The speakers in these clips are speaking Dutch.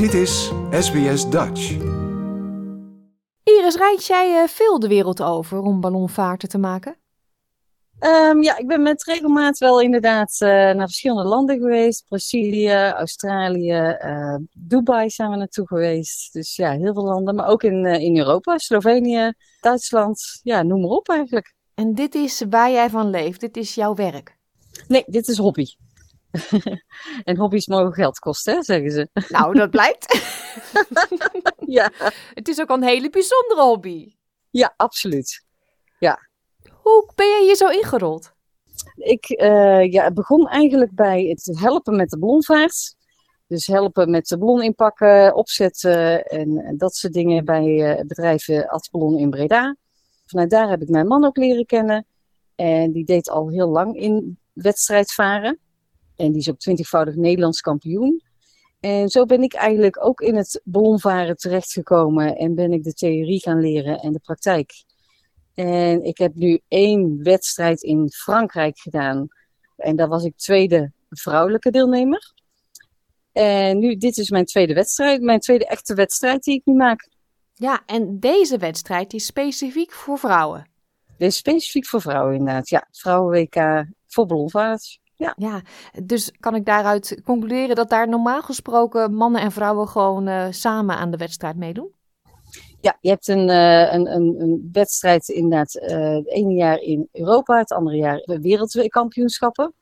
Dit is SBS Dutch. Iris, reis jij eh, veel de wereld over om ballonvaarten te maken? Ehm, ja, ik ben met regelmaat wel inderdaad eh, naar verschillende landen geweest. Brazilië, Australië, eh, Dubai zijn we naartoe geweest. Dus ja, heel veel landen. Maar ook in, in Europa, Slovenië, Duitsland. Ja, noem maar op eigenlijk. En dit is waar jij van leeft. Dit is jouw werk. Nee, dit is hobby. en hobby's mogen geld kosten, hè, zeggen ze. Nou, dat blijkt. ja. Het is ook een hele bijzondere hobby. Ja, absoluut. Ja. Hoe ben je hier zo ingerold? Ik uh, ja, begon eigenlijk bij het helpen met de ballonvaart. Dus helpen met de ballon inpakken, opzetten en, dat soort dingen bij uh, het bedrijf Ballon in Breda. Vanuit daar heb ik mijn man ook leren kennen. En die deed al heel lang in wedstrijdvaren. En die is ook twintigvoudig Nederlands kampioen. En zo ben ik eigenlijk ook in het ballonvaren terechtgekomen en ben ik de theorie gaan leren en de praktijk. En ik heb nu één wedstrijd in Frankrijk gedaan. En daar was ik tweede vrouwelijke deelnemer. En nu, dit is mijn tweede wedstrijd, mijn tweede echte wedstrijd die ik nu maak. Ja, en deze wedstrijd is specifiek voor vrouwen. Dit is specifiek voor vrouwen inderdaad, ja. Vrouwen-WK voor ballonvaart. Ja. ja, dus kan ik daaruit concluderen dat daar normaal gesproken mannen en vrouwen gewoon uh, samen aan de wedstrijd meedoen? Ja, je hebt een, uh, een, een, een, wedstrijd inderdaad uh, het ene jaar in Europa, het andere jaar wereldkampioenschappen.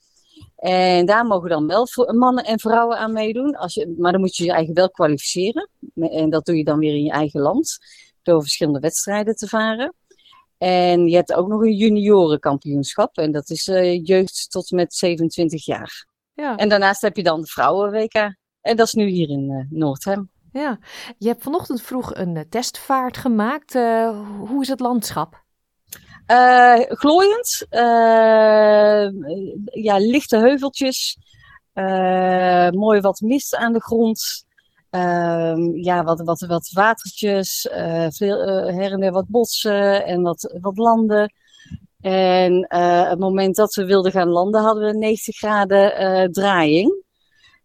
En daar mogen dan wel mannen en vrouwen aan meedoen. Als je, maar dan moet je je eigen wel kwalificeren. En dat doe je dan weer in je eigen land. Door verschillende wedstrijden te varen. En je hebt ook nog een juniorenkampioenschap. En dat is uh, jeugd tot met 27 jaar. Ja. En daarnaast heb je dan de vrouwen-WK. En dat is nu hier in uh, Noordhem. Ja, je hebt vanochtend vroeg een uh, testvaart gemaakt. hoe is het landschap? glooiend. ja, lichte heuveltjes. mooi wat mist aan de grond. Um, ja, wat, wat, wat watertjes, uh, veel, uh, her en der wat bossen en wat, wat landen. En uh, het moment dat we wilden gaan landen hadden we 90 graden draaiing.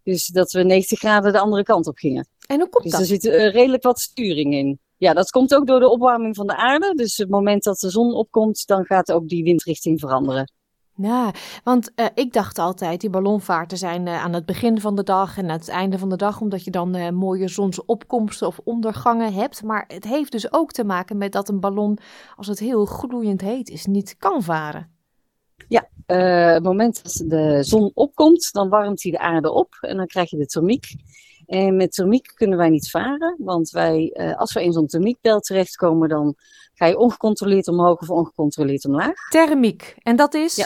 Dus dat we 90 graden de andere kant op gingen. En hoe komt dus dat? Dus er zit redelijk wat sturing in. Ja, dat komt ook door de opwarming van de aarde. Dus het moment dat de zon opkomt, dan gaat ook die windrichting veranderen. Ja, want uh, ik dacht altijd, die ballonvaarten zijn uh, aan het begin van de dag en aan het einde van de dag, omdat je dan uh, mooie zonsopkomsten of ondergangen hebt. Maar het heeft dus ook te maken met dat een ballon, als het heel gloeiend heet is, niet kan varen. Ja, het moment dat de zon opkomt, dan warmt hij de aarde op en dan krijg je de thermiek. En met thermiek kunnen wij niet varen, want wij, als we in zo'n thermiekbel terechtkomen, dan ga je ongecontroleerd omhoog of ongecontroleerd omlaag. Thermiek, en dat is? Ja.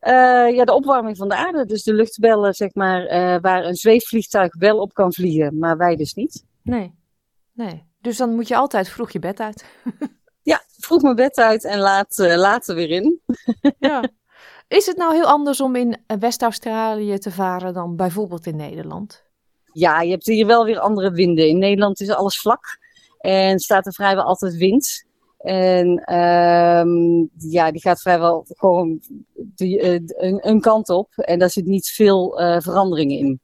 Uh, ja, de opwarming van de aarde. Dus de luchtbellen, zeg maar, uh, waar een zweefvliegtuig wel op kan vliegen, maar wij dus niet. Nee, nee. Dus dan moet je altijd vroeg je bed uit. ja, vroeg mijn bed uit en laat, uh, later weer in. ja. Is het nou heel anders om in West-Australië te varen dan bijvoorbeeld in Nederland? Ja, je hebt hier wel weer andere winden. In Nederland is alles vlak en staat er vrijwel altijd wind. En um, ja, die gaat vrijwel gewoon die, uh, een, een, kant op. En daar zit niet veel uh, verandering in.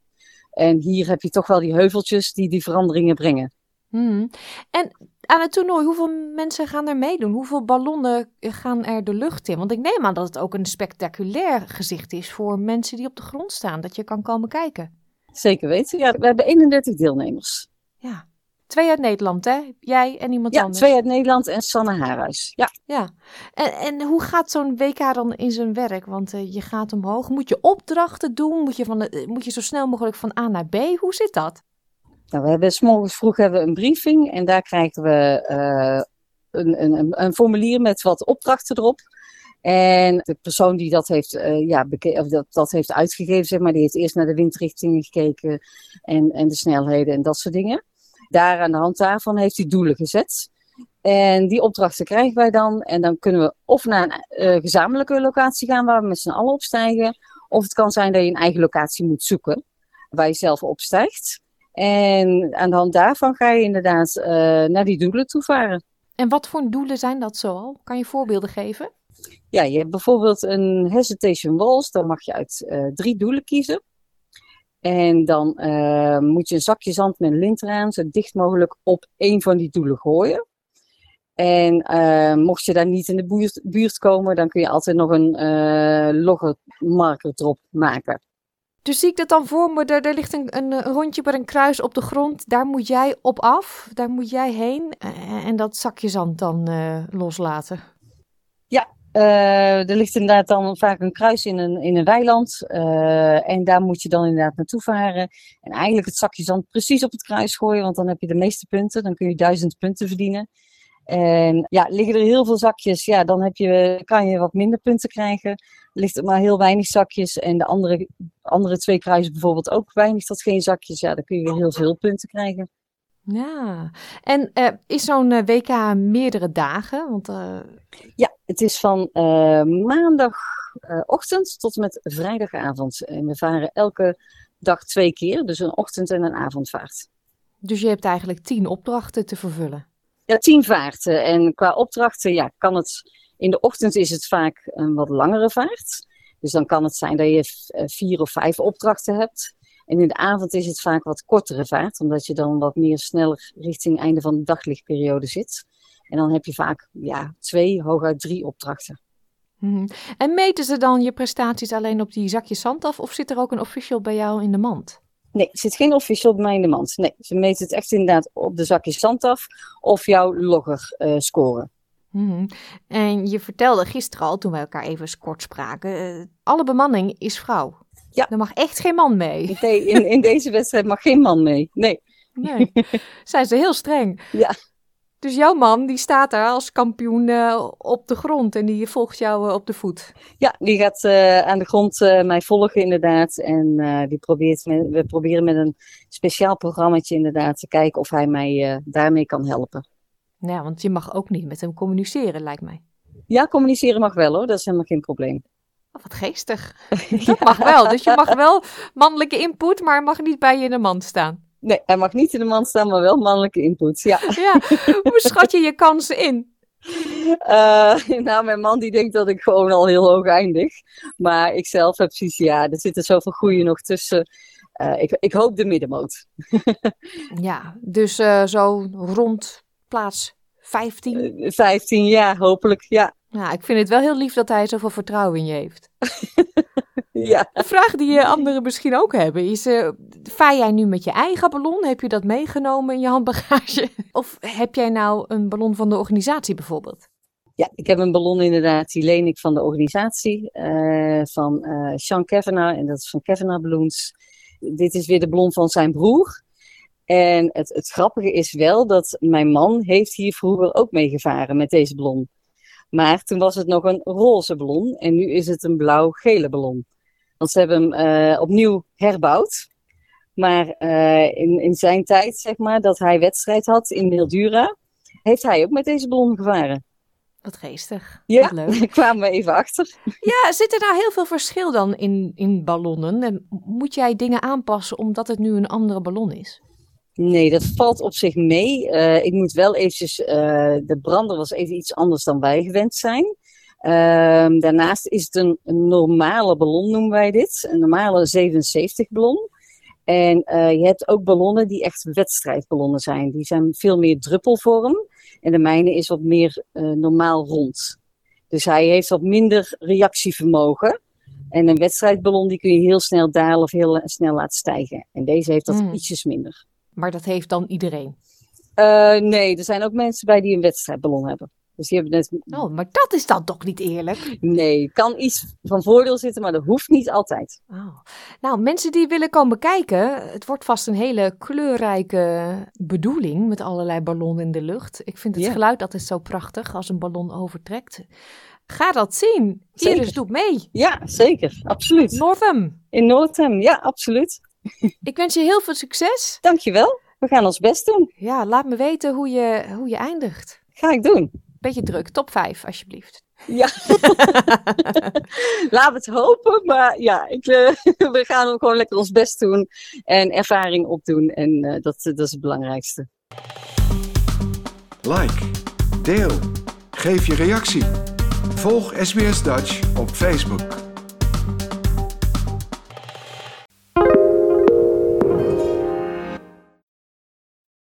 En hier heb je toch wel die heuveltjes die die veranderingen brengen. Hmm. En aan het toernooi, hoeveel mensen gaan er meedoen? Hoeveel ballonnen gaan er de lucht in? Want ik neem aan dat het ook een spectaculair gezicht is voor mensen die op de grond staan. Dat je kan komen kijken. Zeker weten. Ja, we hebben 31 deelnemers. Ja, Twee uit Nederland, hè? Jij en iemand ja, anders. Ja, twee uit Nederland en Sanne Haarhuis. Ja. ja. En, en hoe gaat zo'n WK dan in zijn werk? Want uh, je gaat omhoog. Moet je opdrachten doen? Moet je, van de, moet je zo snel mogelijk van A naar B? Hoe zit dat? Nou, we hebben s morgens vroeg hebben we een briefing. En daar krijgen we uh, een, een, een formulier met wat opdrachten erop. En de persoon die dat heeft, uh, ja, of dat, dat heeft uitgegeven, zeg maar, die heeft eerst naar de windrichtingen gekeken en, en de snelheden en dat soort dingen. Daar aan de hand daarvan heeft hij doelen gezet. En die opdrachten krijgen wij dan. En dan kunnen we of naar een uh, gezamenlijke locatie gaan waar we met z'n allen opstijgen. Of het kan zijn dat je een eigen locatie moet zoeken waar je zelf opstijgt. En aan de hand daarvan ga je inderdaad uh, naar die doelen toe varen. En wat voor doelen zijn dat zoal? Kan je voorbeelden geven? Ja, je hebt bijvoorbeeld een hesitation walls. Dan mag je uit uh, drie doelen kiezen. En dan uh, moet je een zakje zand met een lint eraan, zo dicht mogelijk op één van die doelen gooien. En uh, mocht je daar niet in de buurt, buurt, komen, dan kun je altijd nog een uh, loggermarker erop maken. Dus zie ik dat dan voor me, er, er ligt een, een, rondje met een kruis op de grond. Daar moet jij op af, daar moet jij heen en dat zakje zand dan loslaten. Ja, uh, er ligt inderdaad dan vaak een kruis in een, in een weiland. Uh, en daar moet je dan inderdaad naartoe varen. En eigenlijk het zakje zand precies op het kruis gooien, want dan heb je de meeste punten. Dan kun je duizend punten verdienen. En ja, liggen er heel veel zakjes, ja, dan heb je, kan je wat minder punten krijgen. Ligt er maar heel weinig zakjes en de andere, andere twee kruisen bijvoorbeeld ook weinig tot geen zakjes, ja, dan kun je heel veel punten krijgen. Ja, en uh, is zo'n uh, WK meerdere dagen? Want, uh... Ja, het is van maandagochtend tot en met vrijdagavond. En we varen elke dag twee keer, dus een ochtend- en een avondvaart. Dus je hebt eigenlijk tien opdrachten te vervullen? Ja, tien vaarten. En qua opdrachten ja, kan het... In de ochtend is het vaak een wat langere vaart. Dus dan kan het zijn dat je vier of vijf opdrachten hebt. En in de avond is het vaak wat kortere vaart, omdat je dan wat meer sneller richting einde van de daglichtperiode zit. En dan heb je vaak ja, twee, hooguit drie opdrachten. Mm En meten ze dan je prestaties alleen op die zakjes zand af, of zit er ook een official bij jou in de mand? Nee, er zit geen official bij mij in de mand. Nee, ze meten het echt inderdaad op de zakjes zand af of jouw logger uh, scoren. Mm En je vertelde gisteren al, toen we elkaar even kort spraken, uh, alle bemanning is vrouw. Ja. Er mag echt geen man mee. Nee, in, in deze wedstrijd mag geen man mee. Nee. Nee. Zijn ze heel streng. Ja. Dus jouw man die staat daar als kampioen uh, op de grond en die volgt jou uh, op de voet. Ja, die gaat uh, aan de grond mij volgen inderdaad. En die probeert met, we proberen met een speciaal programmaatje inderdaad te kijken of hij mij daarmee kan helpen. Ja, want je mag ook niet met hem communiceren lijkt mij. Ja, communiceren mag wel hoor, dat is helemaal geen probleem. Oh, wat geestig. Dat mag wel. Dus je mag wel mannelijke input, maar mag niet bij je in de mand staan. Nee, hij mag niet in de mand staan, maar wel mannelijke input. Ja. ja. Hoe schat je je kansen in? Uh, nou, mijn man die denkt dat ik gewoon al heel hoog eindig. Maar ik zelf heb precies, ja, er zitten zoveel groeien nog tussen. Uh, ik, ik hoop de middenmoot. ja, dus uh, zo rond plaats 15? 15, ja, hopelijk, ja. Nou, ik vind het wel heel lief dat hij zoveel vertrouwen in je heeft. ja. Een vraag die anderen misschien ook hebben is: uh, vaar jij nu met je eigen ballon? Heb je dat meegenomen in je handbagage? Of heb jij nou een ballon van de organisatie bijvoorbeeld? Ja, ik heb een ballon inderdaad, die leen ik van de organisatie, uh, van uh, Sean Kavanagh, en dat is van Kavanagh Balloons. Dit is weer de ballon van zijn broer. En het, het grappige is wel dat mijn man heeft hier vroeger ook meegevaren met deze ballon. Maar toen was het nog een roze ballon en nu is het een blauw-gele ballon. Want ze hebben hem uh, opnieuw herbouwd. Maar uh, in, in zijn tijd, zeg maar, dat hij wedstrijd had in Mildura, heeft hij ook met deze ballon gevaren. Wat geestig. Ja, Wat leuk. daar kwamen we even achter. Ja, zit er nou heel veel verschil dan in, in ballonnen? En moet jij dingen aanpassen omdat het nu een andere ballon is? Nee, dat valt op zich mee. Uh, ik moet wel eventjes, uh, de brander was even iets anders dan wij gewend zijn. Uh, daarnaast is het een, een, normale ballon, noemen wij dit. Een normale 77 ballon. En uh, je hebt ook ballonnen die echt wedstrijdballonnen zijn. Die zijn veel meer druppelvorm. En de mijne is wat meer normaal rond. Dus hij heeft wat minder reactievermogen. En een wedstrijdballon die kun je heel snel dalen of heel snel laten stijgen. En deze heeft dat mm. ietsjes minder. Maar dat heeft dan iedereen? Uh, nee, er zijn ook mensen bij die een wedstrijdballon hebben. Dus die hebben net... Oh, maar dat is dan toch niet eerlijk? Nee, kan iets van voordeel zitten, maar dat hoeft niet altijd. Oh. Nou, mensen die willen komen kijken, het wordt vast een hele kleurrijke bedoeling met allerlei ballonnen in de lucht. Ik vind het ja. geluid altijd zo prachtig als een ballon overtrekt. Ga dat zien. Zeker. Iris doet mee. Ja, zeker. Absoluut. Northam. In Northam, ja, absoluut. Ik wens je heel veel succes. Dankjewel. We gaan ons best doen. Ja, laat me weten hoe je, hoe je eindigt. Ga ik doen. Beetje druk. Top 5, alsjeblieft. Ja. Laat het hopen. Maar ja, ik, uh, we gaan ook gewoon lekker ons best doen. En ervaring opdoen. En uh, dat, dat is het belangrijkste. Like. Deel. Geef je reactie. Volg SBS Dutch op Facebook.